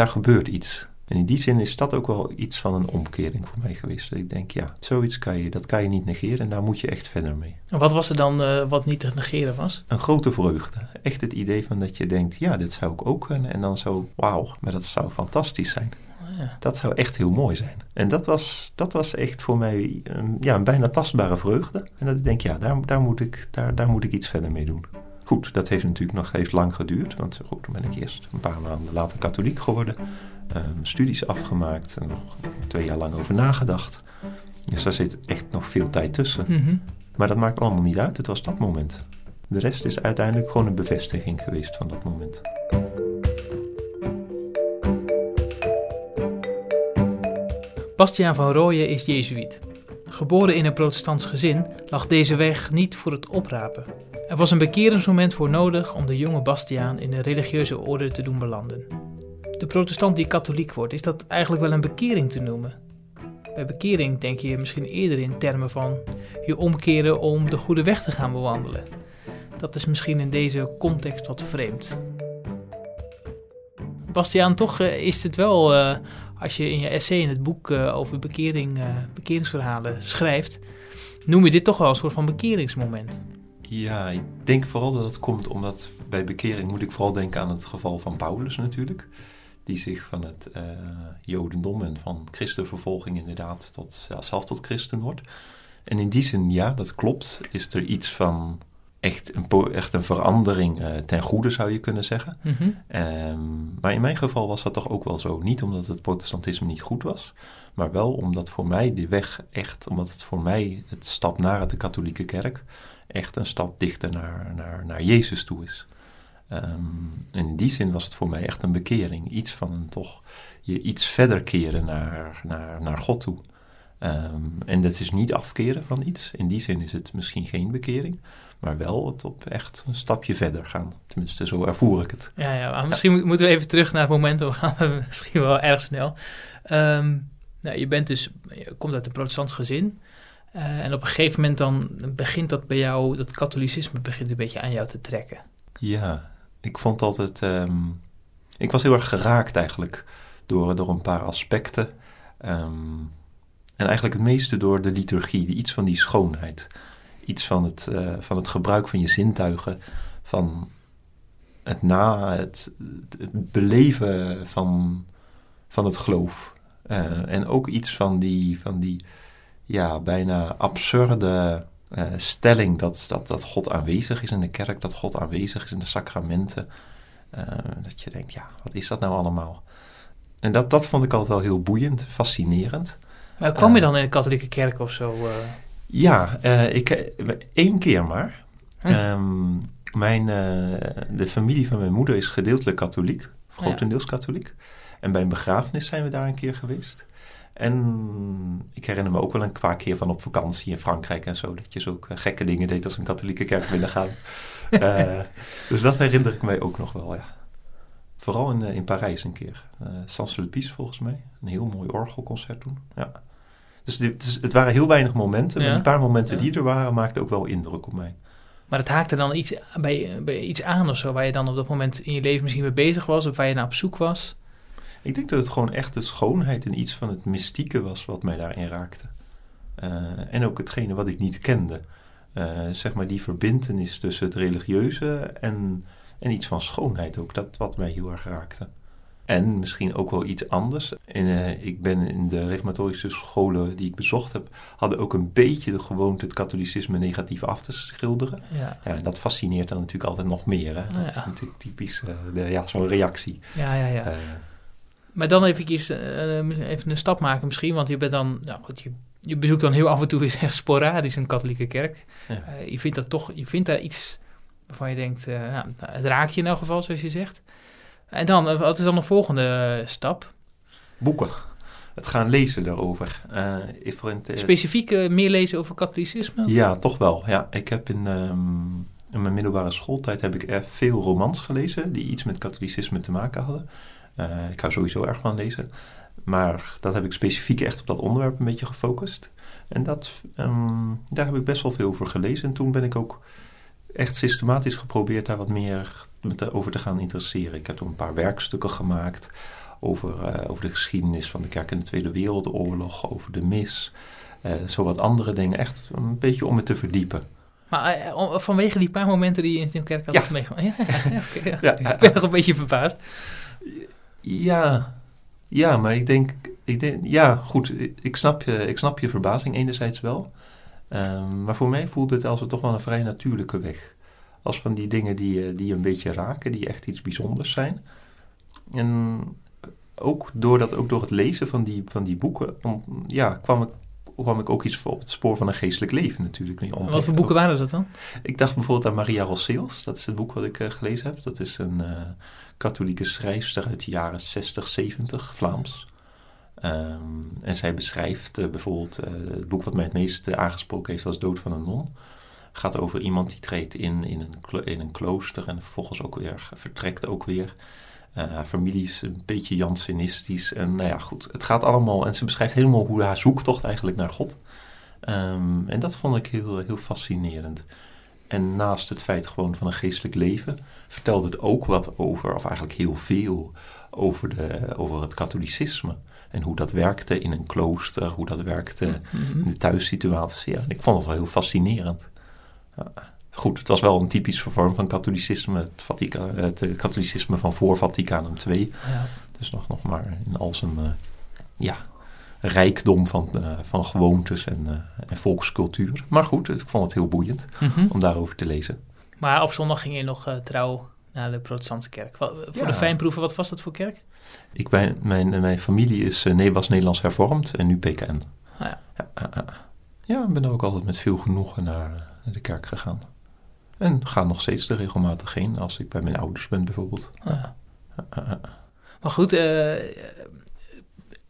daar gebeurt iets. En in die zin is dat ook wel iets van een omkering voor mij geweest. Dat ik denk, ja, zoiets kan je, dat kan je niet negeren en daar moet je echt verder mee. En wat was er dan uh, wat niet te negeren was? Een grote vreugde. Echt het idee van dat je denkt, ja, dit zou ik ook kunnen. En dan zo, wauw, maar dat zou fantastisch zijn. Ja. Dat zou echt heel mooi zijn. En dat was, dat was echt voor mij een, ja, een bijna tastbare vreugde. En dat ik denk, ja, daar, daar, moet ik, daar, daar moet ik iets verder mee doen. Goed, dat heeft natuurlijk nog heeft lang geduurd. Want goed, toen ben ik eerst een paar maanden later katholiek geworden. Um, studies afgemaakt en nog twee jaar lang over nagedacht. Dus daar zit echt nog veel tijd tussen. Mhm. Maar dat maakt allemaal niet uit. Het was dat moment. De rest is uiteindelijk gewoon een bevestiging geweest van dat moment. Bastiaan van Rooyen is Jezuïet. Geboren in een protestants gezin lag deze weg niet voor het oprapen. Er was een bekeringsmoment voor nodig om de jonge Bastiaan in een religieuze orde te doen belanden. De protestant die katholiek wordt, is dat eigenlijk wel een bekering te noemen? Bij bekering denk je misschien eerder in termen van je omkeren om de goede weg te gaan bewandelen. Dat is misschien in deze context wat vreemd. Bastiaan, toch eh, is het wel, uh, als je in je essay in het boek uh, over bekering, bekeringsverhalen schrijft, noem je dit toch wel een soort van bekeringsmoment. Ja, ik denk vooral dat het komt omdat bij bekering moet ik vooral denken aan het geval van Paulus natuurlijk. Die zich van het uh, jodendom en van christenvervolging inderdaad tot, ja, zelf tot christen wordt. En in die zin, ja, dat klopt. Is er iets van echt een, echt een verandering uh, ten goede, zou je kunnen zeggen. Mm -hmm. um, maar in mijn geval was dat toch ook wel zo. Niet omdat het protestantisme niet goed was, maar wel omdat voor mij die weg echt, omdat het voor mij het stap naar de katholieke kerk echt een stap dichter naar, naar, naar Jezus toe is. Um, en in die zin was het voor mij echt een bekering. Iets van een toch je iets verder keren naar, naar, naar God toe. Um, en dat is niet afkeren van iets. In die zin is het misschien geen bekering. Maar wel het op echt een stapje verder gaan. Tenminste, zo ervoer ik het. Ja, ja misschien ja. moeten we even terug naar het moment. We gaan misschien wel erg snel. Um, nou, je bent dus, je komt uit een protestants gezin. Uh, en op een gegeven moment dan begint dat bij jou, dat katholicisme begint een beetje aan jou te trekken. Ja, ik vond altijd, um, ik was heel erg geraakt eigenlijk door, door een paar aspecten. Um, en eigenlijk het meeste door de liturgie, iets van die schoonheid. Iets van het, uh, van het gebruik van je zintuigen, van het na, het, beleven van, van het geloof. Uh, en ook iets van die, van die ja, bijna absurde uh, stelling dat, dat, dat God aanwezig is in de kerk, dat God aanwezig is in de sacramenten. Uh, dat je denkt, ja, wat is dat nou allemaal? En dat, dat vond ik altijd wel heel boeiend, fascinerend. Maar kwam je dan in de katholieke kerk of zo? Ja, ik, één keer maar. Hm. Um, mijn, de familie van mijn moeder is gedeeltelijk katholiek, grotendeels ja. katholiek. En bij een begrafenis zijn we daar een keer geweest. En ik herinner me ook wel een paar keer van op vakantie in Frankrijk en zo. Dat je zo ook gekke dingen deed als een katholieke kerk binnengaan. uh, dus dat herinner ik mij ook nog wel, ja. Vooral in, uh, in Parijs een keer. Uh, Sans-Sulpice volgens mij. Een heel mooi orgelconcert toen. Ja. Dus, dit, dus het waren heel weinig momenten. Ja. Maar die paar momenten ja. die er waren, maakten ook wel indruk op mij. Maar het haakte dan iets, bij, bij iets aan of zo, waar je dan op dat moment in je leven misschien mee bezig was, of waar je naar op zoek was? Ik denk dat het gewoon echt de schoonheid en iets van het mystieke was wat mij daarin raakte. Uh, en ook hetgene wat ik niet kende. Uh, zeg maar die verbindenis tussen het religieuze en, en iets van schoonheid ook. Dat wat mij heel erg raakte. En misschien ook wel iets anders. En, uh, ik ben in de reformatorische scholen die ik bezocht heb, hadden ook een beetje de gewoonte het katholicisme negatief af te schilderen. Ja. ja en dat fascineert dan natuurlijk altijd nog meer. Hè? Dat ja. is natuurlijk typisch ja, zo'n reactie. Ja, ja, ja. Maar dan even, uh, even een stap maken misschien, want je bent dan, nou goed, je, je bezoekt dan heel af en toe eens echt sporadisch een katholieke kerk. Ja. Uh, je vindt dat toch, je vindt daar iets waarvan je denkt, uh, nou, het raakt je in elk geval, zoals je zegt. En dan, wat is dan de volgende stap? Boeken. Het gaan lezen daarover. Specifiek meer lezen over katholicisme? Ja, toch wel. Ja, ik heb in, um, in mijn middelbare schooltijd heb ik veel romans gelezen die iets met katholicisme te maken hadden. Uh, ik hou sowieso erg van lezen. Maar dat heb ik specifiek echt op dat onderwerp een beetje gefocust. En dat, um, daar heb ik best wel veel over gelezen. En toen ben ik ook echt systematisch geprobeerd daar wat meer over te gaan interesseren. Ik heb toen een paar werkstukken gemaakt over, eh, over de geschiedenis van de kerk in de Tweede Wereldoorlog, over de mis, uh, zo wat andere dingen. Echt een beetje om me te verdiepen. Maar uh, vanwege die paar momenten die je in de kerk had ja. meegemaakt. Ja, ja, okay, ja. Ik ben nog een beetje verbaasd. Ja, ja maar ik denk, ik denk ja, goed, ik snap je, ik snap je verbazing enerzijds wel. Um, maar voor mij voelt het als het toch wel een vrij natuurlijke weg. Als van die dingen die, die je een beetje raken, die echt iets bijzonders zijn. En ook, doordat, ook door het lezen van die, van die boeken om, ja, kwam, ik, kwam ik ook iets op het spoor van een geestelijk leven natuurlijk. Wat voor boeken waren dat dan? Ik dacht bijvoorbeeld aan Maria Rosseels. Dat is het boek wat ik uh, gelezen heb. Dat is een uh, katholieke schrijfster uit de jaren 60, 70, Vlaams. Um, en zij beschrijft uh, bijvoorbeeld het boek wat mij het meest aangesproken heeft was Dood van een non gaat over iemand die treedt in in een, in een klooster en vervolgens ook weer vertrekt ook weer. Uh, haar familie is een beetje Jansenistisch. En nou ja, goed, het gaat allemaal. En ze beschrijft helemaal hoe haar zoektocht eigenlijk naar God. Um, en dat vond ik heel, heel fascinerend. En naast het feit gewoon van een geestelijk leven, vertelt het ook wat over, of eigenlijk heel veel, over, de, over het katholicisme. En hoe dat werkte in een klooster, hoe dat werkte in de thuissituatie. Ja, ik vond het wel heel fascinerend. Ja goed, het was wel een typische vorm van katholicisme, het, Vatica, het eh, katholicisme van voor Vaticanum II. Ja. Dus nog, nog maar in al zijn uh, ja, rijkdom van, uh, van gewoontes en, uh, en volkscultuur. Maar goed, ik vond het heel boeiend mm -hmm. om daarover te lezen. Maar op zondag ging je nog trouw naar de protestantse kerk. Wat, voor ja. de fijnproeven, wat was dat voor kerk? Ik ben, mijn, mijn familie is, nee, was Nederlands hervormd en nu PKN. Ah, ja. Ja, ja, ik ben ook altijd met veel genoegen naar, naar de kerk gegaan. En ga nog steeds er regelmatig heen als ik bij mijn ouders ben bijvoorbeeld. Ja. Maar goed,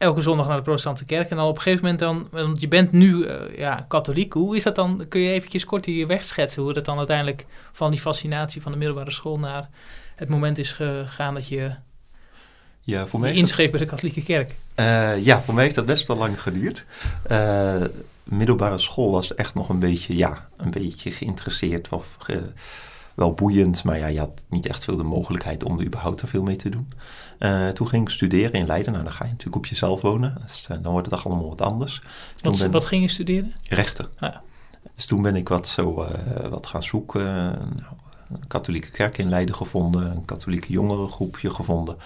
elke zondag naar de protestantse kerk. En dan op een gegeven moment dan, want je bent nu uh, ja, katholiek. Hoe is dat dan? Kun je eventjes kort hier wegschetsen hoe dat dan uiteindelijk van die fascinatie van de middelbare school naar het moment is gegaan dat je ja, voor mij je inschreef bij de katholieke kerk? Uh, ja, voor mij heeft dat best wel lang geduurd middelbare school was echt nog een beetje, ja, een beetje geïnteresseerd of wel boeiend. Maar ja, je had niet echt veel de mogelijkheid om er überhaupt er veel mee te doen. Uh, toen ging ik studeren in Leiden. Nou, dan ga je natuurlijk op jezelf wonen. Dus, uh, dan wordt het toch allemaal wat anders. Dus wat, ben... wat ging je studeren? Rechten. Ah, ja. Dus toen ben ik wat, zo, uh, wat gaan zoeken. Nou, een katholieke kerk in Leiden gevonden. Een katholieke jongerengroepje gevonden.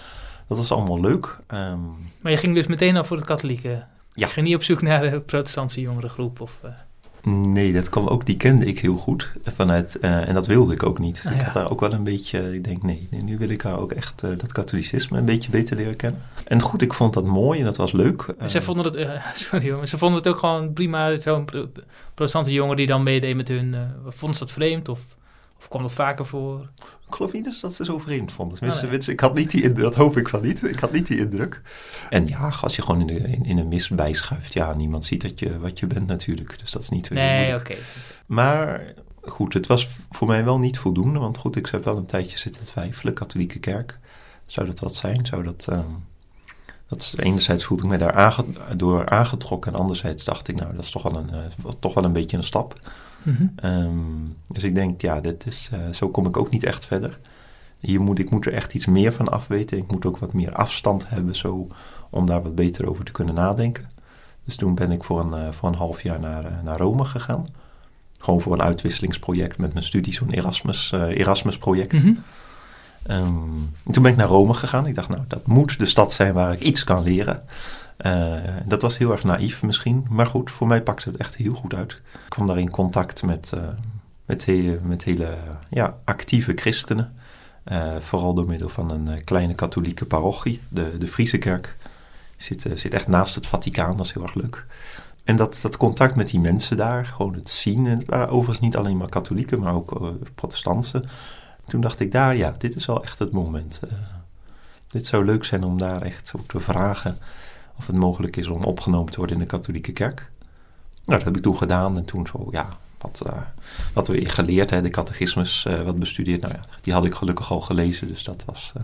Dat was allemaal leuk. Um... Maar je ging dus meteen al voor het katholieke ja. ging niet op zoek naar de protestantse jongerengroep? Of. Nee, dat kwam ook, die kende ik heel goed vanuit, uh, en dat wilde ik ook niet. Ah, ik had daar ook wel een beetje, ik denk nee, nee nu wil ik haar ook echt uh, dat katholicisme een beetje beter leren kennen. En goed, ik vond dat mooi en dat was leuk. En zij vonden het, sorry jongen, ze vonden het ook gewoon prima, zo'n protestante jongen die dan meedeed met hun, vonden ze dat vreemd of... Of kwam dat vaker voor? Ik geloof niet dat ze zo vreemd vonden. Tenminste, oh, nee. ik had niet die indruk, dat hoop ik van niet. Ik had niet die indruk. En ja, als je gewoon in, de, in, in, een mis bijschuift, ja, niemand ziet dat je, wat je bent natuurlijk. Dus dat is niet Nee, oké. Okay. Maar goed, het was voor mij wel niet voldoende. Want goed, ik heb wel een tijdje zitten twijfelen. Katholieke kerk, zou dat wat zijn? Zou dat... Um, dat is, enerzijds voelde ik me daar aange, door aangetrokken en anderzijds dacht ik, nou, dat is toch wel een, uh, toch wel een beetje een stap. Mm -hmm. um, dus ik denk, ja, dit is, uh, zo kom ik ook niet echt verder. Hier moet, ik moet er echt iets meer van afweten. Ik moet ook wat meer afstand hebben zo, om daar wat beter over te kunnen nadenken. Dus toen ben ik voor een, uh, voor een half jaar naar, uh, naar Rome gegaan. Gewoon voor een uitwisselingsproject met mijn studie, zo'n Erasmus, Erasmus project. Mm -hmm. um, toen ben ik naar Rome gegaan. Ik dacht, nou, dat moet de stad zijn waar ik iets kan leren. Uh, dat was heel erg naïef misschien, maar goed, voor mij pakte het echt heel goed uit. Ik kwam daar in contact met, uh, met, met hele ja, actieve christenen. Uh, vooral door middel van een kleine katholieke parochie, de, de Friese kerk. Zit, zit echt naast het Vaticaan, dat is heel erg leuk. En dat, dat contact met die mensen daar, gewoon het zien. En overigens niet alleen maar katholieken, maar ook protestanten. Toen dacht ik daar, ja, dit is wel echt het moment. dit zou leuk zijn om daar echt op te vragen of het mogelijk is om opgenomen te worden in de katholieke kerk. Nou, dat heb ik toen gedaan en toen zo, ja, wat, uh, wat we geleerd, hè, de catechismus uh, wat bestudeerd. Nou ja, die had ik gelukkig al gelezen, dus dat was... Uh,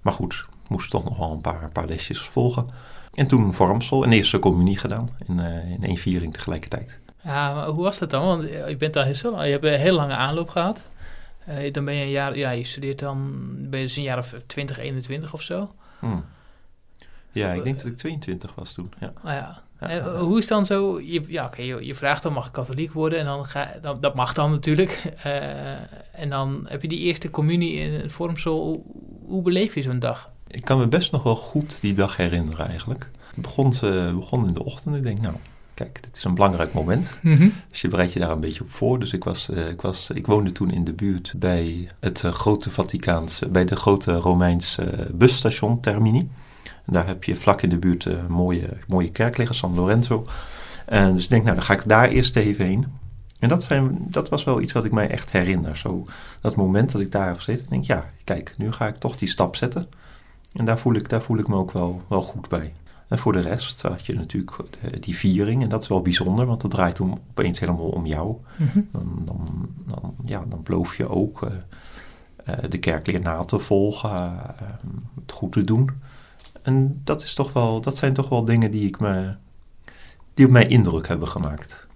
maar goed, moest toch nog wel een paar, paar lesjes volgen. En toen vormsel, een eerste communie gedaan, in, in één viering tegelijkertijd. Ja, maar hoe was dat dan? Want je bent al heel, zo, je hebt een heel lange aanloop gehad. dan ben je een jaar, ja, je studeert dan, ben je dus een jaar of 20, 21 of zo. Hmm. Ja, ik denk dat ik 22 was toen. Ja. Ah, ja. Ja, En, ja, eh, hoe is dan zo? Je, ja, oké, je, je vraagt dan mag ik katholiek worden en dan ga dan, dat mag dan natuurlijk. Eh, en dan heb je die eerste communie in het vormsel. Hoe, hoe beleef je zo'n dag? Ik kan me best nog wel goed die dag herinneren eigenlijk. Het begon, eh, begon in de ochtend. Ik denk, nou, kijk, dit is een belangrijk moment. Dus je bereidt je daar een beetje op voor. Dus ik, was, eh, ik, was, ik woonde toen in de buurt bij het eh, grote Vaticaanse, bij de grote Romeinse eh, busstation Termini. En daar heb je vlak in de buurt een mooie, mooie kerk liggen, San Lorenzo. En dus ik denk, nou, dan ga ik daar eerst even heen. En dat, dat was wel iets wat ik mij echt herinner. Zo, dat moment dat ik daar heb gezeten, denk ik, ja, kijk, nu ga ik toch die stap zetten. En daar voel ik, daar voel ik me ook wel, wel goed bij. En voor de rest had je natuurlijk eh, die viering. En dat is wel bijzonder, want dat draait om, opeens helemaal om jou. Mhm. Dan, dan, dan, ja, dan beloof je ook eh, eh, de kerkleer na te volgen, eh, het goed te doen. En dat, is toch wel, dat zijn toch wel dingen die, ik me, die op mij indruk hebben gemaakt.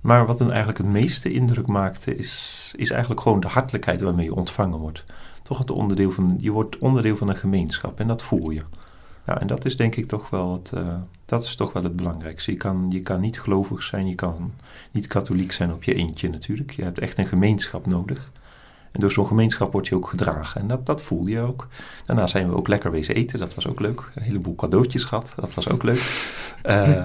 Maar wat dan eigenlijk het meeste indruk maakte, is, is eigenlijk gewoon de hartelijkheid waarmee je ontvangen wordt. Toch het onderdeel van, je wordt onderdeel van een gemeenschap en dat voel je. Ja, en dat is denk ik toch wel het, eh, dat is toch wel het belangrijkste. Je kan, je kan niet gelovig zijn, je kan niet katholiek zijn op je eentje natuurlijk. Je hebt echt een gemeenschap nodig. En door zo'n gemeenschap word je ook gedragen. En dat, dat voelde je ook. Daarna zijn we ook lekker wezen eten. Dat was ook leuk. Een heleboel cadeautjes gehad. Dat was ook leuk. Eh,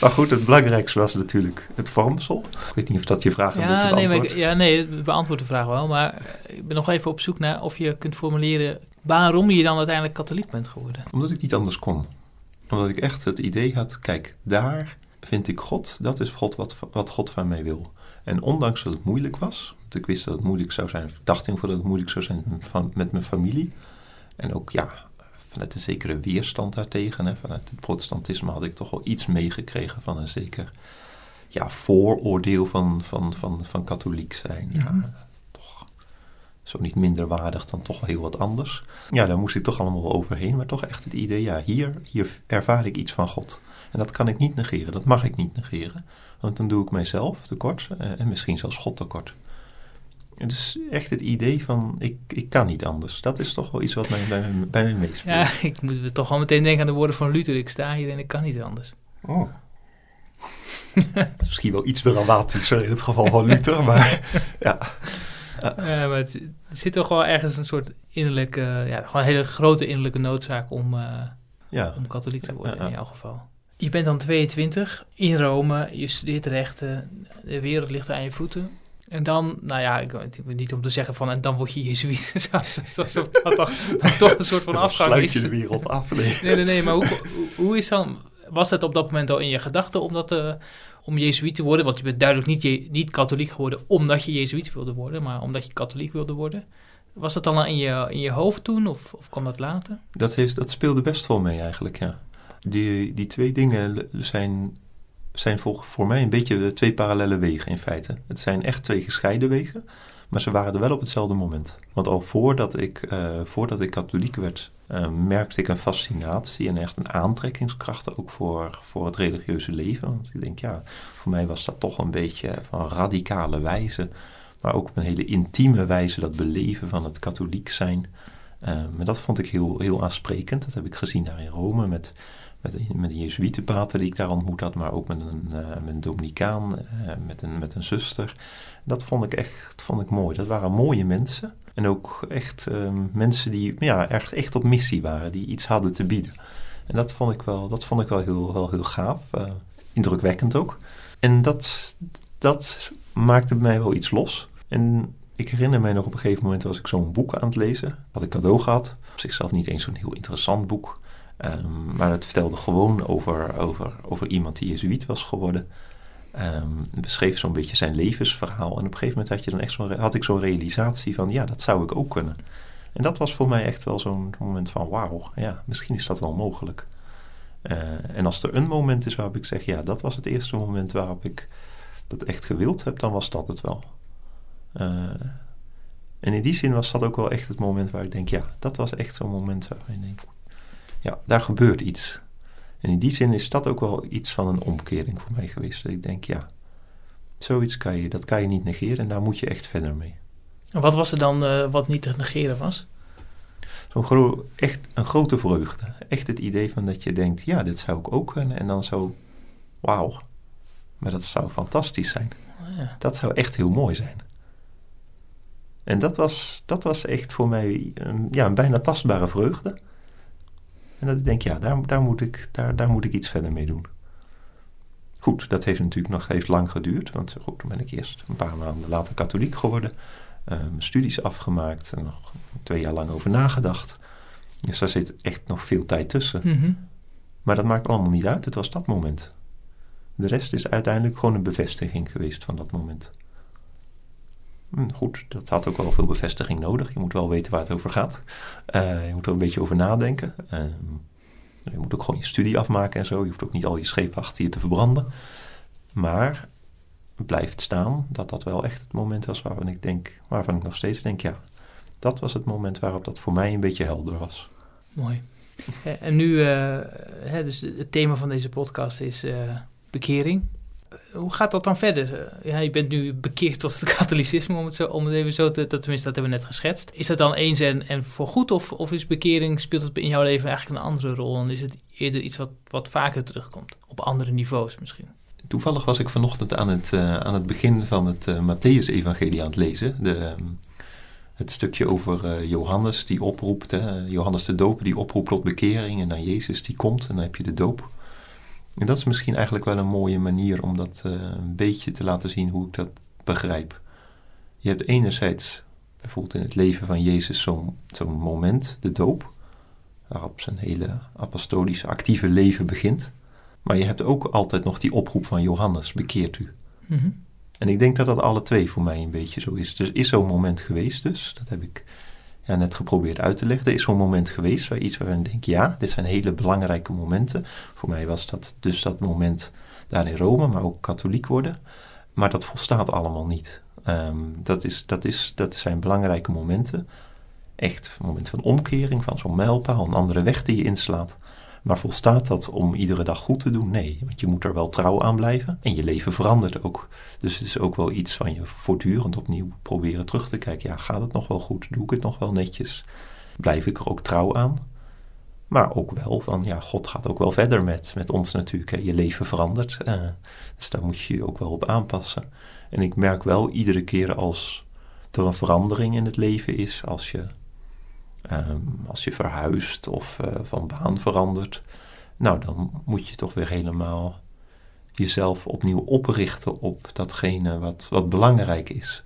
maar goed, het belangrijkste was natuurlijk het vormsel. Ik weet niet of dat je vraag Ja, nee, ik- ja, nee, het beantwoordt de vraag wel. Maar ik ben nog even op zoek naar of je kunt formuleren waarom je dan uiteindelijk katholiek bent geworden. Omdat ik niet anders kon. Omdat ik echt het idee had, kijk, daar vind ik God. Dat is God wat, wat God van mij wil. En ondanks dat het moeilijk was, want ik wist dat het moeilijk zou zijn, of ik dacht in ieder dat het moeilijk zou zijn van, met mijn familie. En ook, ja, vanuit een zekere weerstand daartegen, hè, vanuit het protestantisme had ik toch wel iets meegekregen van een zeker ja, vooroordeel van, van, van, van katholiek zijn. Ja, Mhm. toch zo niet minder waardig dan toch wel heel wat anders. Ja, daar moest ik toch allemaal wel overheen, maar toch echt het idee, ja, hier, hier ervaar ik iets van God. En dat kan ik niet negeren, dat mag ik niet negeren. Want dan doe ik mijzelf tekort eh, en misschien zelfs God tekort. Dus echt het idee van, ik, ik kan niet anders. Dat is toch wel iets wat mij bij, mij- bij mij meespeelt. Ja, ik moet toch wel meteen denken aan de woorden van Luther. Ik sta hier en ik kan niet anders. Oh. Misschien wel iets dramatischer in het geval van Luther, maar ja. Ja, maar het, er zit toch wel ergens een soort innerlijke, ja, gewoon een hele grote innerlijke noodzaak om, eh, ja. om katholiek te worden ja. in jouw geval. Je bent dan 22 in Rome, je studeert rechten, de wereld ligt aan je voeten. En dan, nou ja, ik, niet om te zeggen van, en dan word je jezuïet. Alsof dat toch, dat toch een soort van Dan afgang sluit is. je de wereld af. Nee. Nee, nee, nee, maar hoe, hoe, is dan, was dat op dat moment al in je gedachten om, dat, eh, om jezuïet te worden? Want je bent duidelijk niet, je, niet katholiek geworden omdat je jezuïet wilde worden, maar omdat je katholiek wilde worden. Was dat dan al in je, in je hoofd toen of, of kwam dat later? Dat, heeft, dat speelde best wel mee eigenlijk, ja. Die, die twee dingen zijn, zijn voor, voor mij een beetje twee parallele wegen in feite. Het zijn echt twee gescheiden wegen, maar ze waren er wel op hetzelfde moment. Want al voordat ik, eh, voordat ik katholiek werd, eh, merkte ik een fascinatie en echt een aantrekkingskracht ook voor, voor het religieuze leven. Want ik denk, ja, voor mij was dat toch een beetje van radicale wijze, maar ook op een hele intieme wijze dat beleven van het katholiek zijn. Um, en dat vond ik heel, heel aansprekend. Dat heb ik gezien daar in Rome met, met, met een Jezuïetenpater die ik daar ontmoet had, maar ook met een, eh, Dominicaan, eh, met, een, met een zuster. Dat vond ik echt vond ik mooi. Dat waren mooie mensen. En ook echt ehm, mensen die ja, echt, echt op missie waren, die iets hadden te bieden. En dat vond ik wel, dat vond ik wel, heel, wel heel gaaf. eh, indrukwekkend ook. En dat, dat maakte bij mij wel iets los. En ik herinner mij nog op een gegeven moment was ik zo'n boek aan het lezen. Had ik cadeau gehad. Op zichzelf niet eens zo'n heel interessant boek. Ehm, maar het vertelde gewoon over, over, over iemand die Jezuïet was geworden. Het beschreef zo'n beetje zijn levensverhaal. En op een gegeven moment had, je dan echt zo'n, had ik zo'n realisatie van... ja, dat zou ik ook kunnen. En dat was voor mij echt wel zo'n moment van... wauw, ja, misschien is dat wel mogelijk. Eh, en als er een moment is waarop ik zeg... ja, dat was het eerste moment waarop ik dat echt gewild heb... dan was dat het wel. Eh, en in die zin was dat ook wel echt het moment waar ik denk... ja, dat was echt zo'n moment waar ik denk... ja, daar gebeurt iets. En in die zin is dat ook wel iets van een omkering voor mij geweest. Dat ik denk, ja, zoiets kan je, dat kan je niet negeren en daar moet je echt verder mee. En wat was er dan eh, wat niet te negeren was? zo'n gro echt een grote vreugde. Echt het idee van dat je denkt, ja, dit zou ik ook kunnen. En dan zo, wauw. Maar dat zou fantastisch zijn. Oh, ja. Dat zou echt heel mooi zijn. En dat was, dat was echt voor mij een, ja, een bijna tastbare vreugde. En dat ik denk, ja, daar, daar, moet ik, daar, daar moet ik iets verder mee doen. Goed, dat heeft natuurlijk nog heeft lang geduurd. Want goed, toen ben ik eerst een paar maanden later katholiek geworden. mijn studies afgemaakt en nog twee jaar lang over nagedacht. Dus daar zit echt nog veel tijd tussen. Mhm. Maar dat maakt allemaal niet uit. Het was dat moment. De rest is uiteindelijk gewoon een bevestiging geweest van dat moment. Goed, dat had ook wel veel bevestiging nodig. Je moet wel weten waar het over gaat. Eh, je moet er een beetje over nadenken. Ehm, je moet ook gewoon je studie afmaken en zo. Je hoeft ook niet al je schepen achter je te verbranden. Maar blijft staan dat dat wel echt het moment was waarvan ik denk, waarvan ik nog steeds denk, ja, dat was het moment waarop dat voor mij een beetje helder was. Mooi. Eh, En nu, eh, hè, dus het thema van deze podcast is bekering. Hoe gaat dat dan verder? Eh, ja, je bent nu bekeerd tot het katholicisme, om het, zo, om het even zo te... Tenminste, dat hebben we net geschetst. Is dat dan eens en, en voor goed? Of, of is bekering, speelt het in jouw leven eigenlijk een andere rol? En is het eerder iets wat, wat vaker terugkomt? Op andere niveaus misschien? Toevallig was ik vanochtend aan het, eh, aan het begin van het eh Matthäus-evangelie aan het lezen. De, ehm, het stukje over Johannes die oproept, hè, Johannes de doper die oproept tot bekering. En dan Jezus die komt en dan heb je de doop. En dat is misschien eigenlijk wel een mooie manier om dat eh, een beetje te laten zien hoe ik dat begrijp. Je hebt enerzijds bijvoorbeeld in het leven van Jezus zo'n moment, de doop, waarop zijn hele apostolische actieve leven begint. Maar je hebt ook altijd nog die oproep van Johannes, bekeert u. Mhm. En ik denk dat dat alle twee voor mij een beetje zo is. Dus is zo'n moment geweest dus, dat heb ik ja, net geprobeerd uit te leggen. Er is zo'n moment geweest waar iets waarin ik denk, ja, dit zijn hele belangrijke momenten. Voor mij was dat dus dat moment daar in Rome, maar ook katholiek worden. Maar dat volstaat allemaal niet. Ehm, dat, is, dat, is, dat zijn belangrijke momenten. Echt een moment van omkering, van zo'n mijlpaal, een andere weg die je inslaat. Maar volstaat dat om iedere dag goed te doen? Nee, want je moet er wel trouw aan blijven. En je leven verandert ook. Dus het is ook wel iets van je voortdurend opnieuw proberen terug te kijken. Ja, gaat het nog wel goed? Doe ik het nog wel netjes? Blijf ik er ook trouw aan? Maar ook wel van, ja, God gaat ook wel verder met, met ons natuurlijk. Hè. Je leven verandert. eh, dus daar moet je je ook wel op aanpassen. En ik merk wel iedere keer als er een verandering in het leven is, als je Ehm, als je verhuist of eh, van baan verandert, nou dan moet je toch weer helemaal jezelf opnieuw oprichten op datgene wat, wat belangrijk is.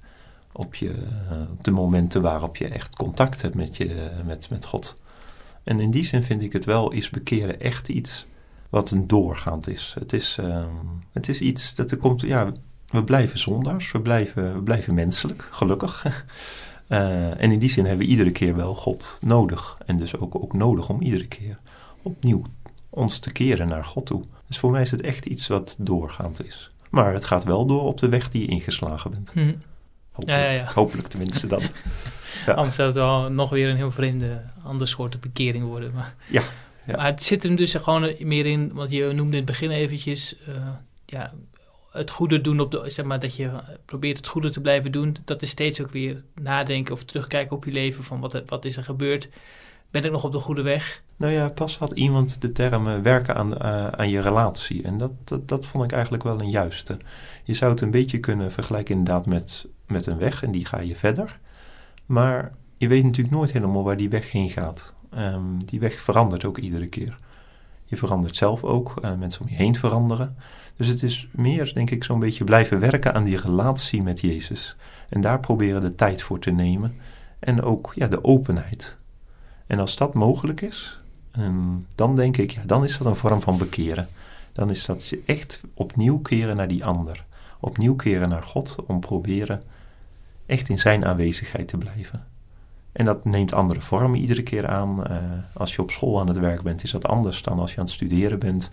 Op, je, eh, op de momenten waarop je echt contact hebt met, je, met, met God. En in die zin vind ik het wel, is bekeren echt iets wat een doorgaand is. Het is, ehm, het is iets dat er komt, ja, we blijven zondaars, we blijven, we blijven menselijk, gelukkig. Uh, en in die zin hebben we iedere keer wel God nodig. En dus ook, ook nodig om iedere keer opnieuw ons te keren naar God toe. Dus voor mij is het echt iets wat doorgaand is. Maar het gaat wel door op de weg die je ingeslagen bent. Mhm. Hopelijk, Ja, ja, ja. hopelijk tenminste dan. Anders zou het wel nog weer een heel vreemde, ander soort bekering worden. Maar, Ja, ja. maar het zit hem dus gewoon meer in, want je noemde in het begin eventjes, eh, ja, het goede doen op de, zeg maar, dat je probeert het goede te blijven doen. Dat is steeds ook weer nadenken of terugkijken op je leven van wat, wat is er gebeurd. Ben ik nog op de goede weg? Nou ja, pas had iemand de term eh, werken aan, eh, aan je relatie. En dat, dat, dat vond ik eigenlijk wel een juiste. Je zou het een beetje kunnen vergelijken inderdaad met, met een weg en die ga je verder. Maar je weet natuurlijk nooit helemaal waar die weg heen gaat. Ehm, die weg verandert ook iedere keer. Je verandert zelf ook, eh, mensen om je heen veranderen. Dus het is meer, denk ik, zo'n beetje blijven werken aan die relatie met Jezus. En daar proberen de tijd voor te nemen. En ook ja, de openheid. En als dat mogelijk is, ehm, dan denk ik, ja, dan is dat een vorm van bekeren. Dan is dat je echt opnieuw keren naar die ander. Opnieuw keren naar God om proberen echt in zijn aanwezigheid te blijven. En dat neemt andere vormen iedere keer aan. Eh, als je op school aan het werk bent, is dat anders dan als je aan het studeren bent.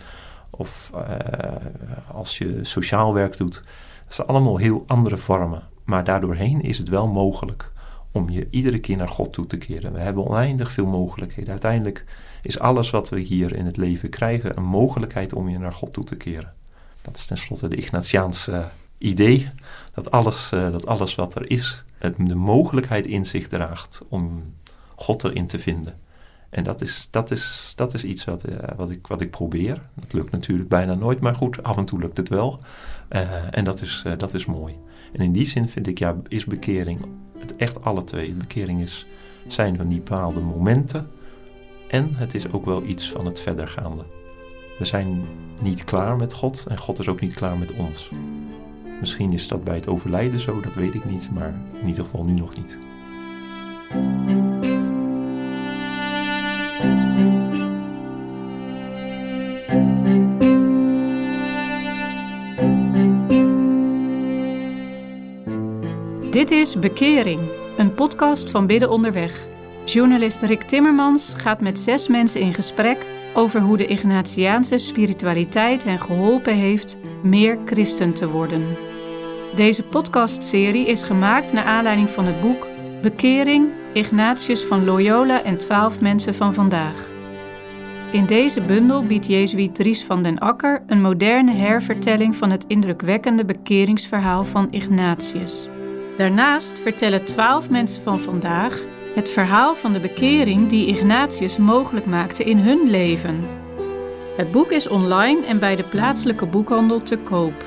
Of eh, als je sociaal werk doet. Dat zijn allemaal heel andere vormen. Maar daardoorheen is het wel mogelijk om je iedere keer naar God toe te keren. We hebben oneindig veel mogelijkheden. Uiteindelijk is alles wat we hier in het leven krijgen een mogelijkheid om je naar God toe te keren. Dat is tenslotte de Ignatiaanse uh, idee, dat alles, uh, dat alles wat er is, de mogelijkheid in zich draagt om God erin te vinden. En dat is, dat is, dat is iets wat, eh, wat, ik, wat ik probeer. Dat lukt natuurlijk bijna nooit, maar goed, af en toe lukt het wel. Eh, en dat is, eh, dat is mooi. En in die zin vind ik, ja, is bekering het echt alle twee. Bekering is, zijn van die bepaalde momenten. En het is ook wel iets van het verdergaande. We zijn niet klaar met God en God is ook niet klaar met ons. Misschien is dat bij het overlijden zo, dat weet ik niet, maar in ieder geval nu nog niet. Dit is Bekering, een podcast van Bidden Onderweg. Journalist Rick Timmermans gaat met zes mensen in gesprek over hoe de Ignatiaanse spiritualiteit hen geholpen heeft meer christen te worden. Deze podcastserie is gemaakt naar aanleiding van het boek Bekering, Ignatius van Loyola en twaalf mensen van vandaag. In deze bundel biedt Jezuïet Dries van den Akker een moderne hervertelling van het indrukwekkende bekeringsverhaal van Ignatius. Daarnaast vertellen twaalf mensen van vandaag het verhaal van de bekering die Ignatius mogelijk maakte in hun leven. Het boek is online en bij de plaatselijke boekhandel te koop.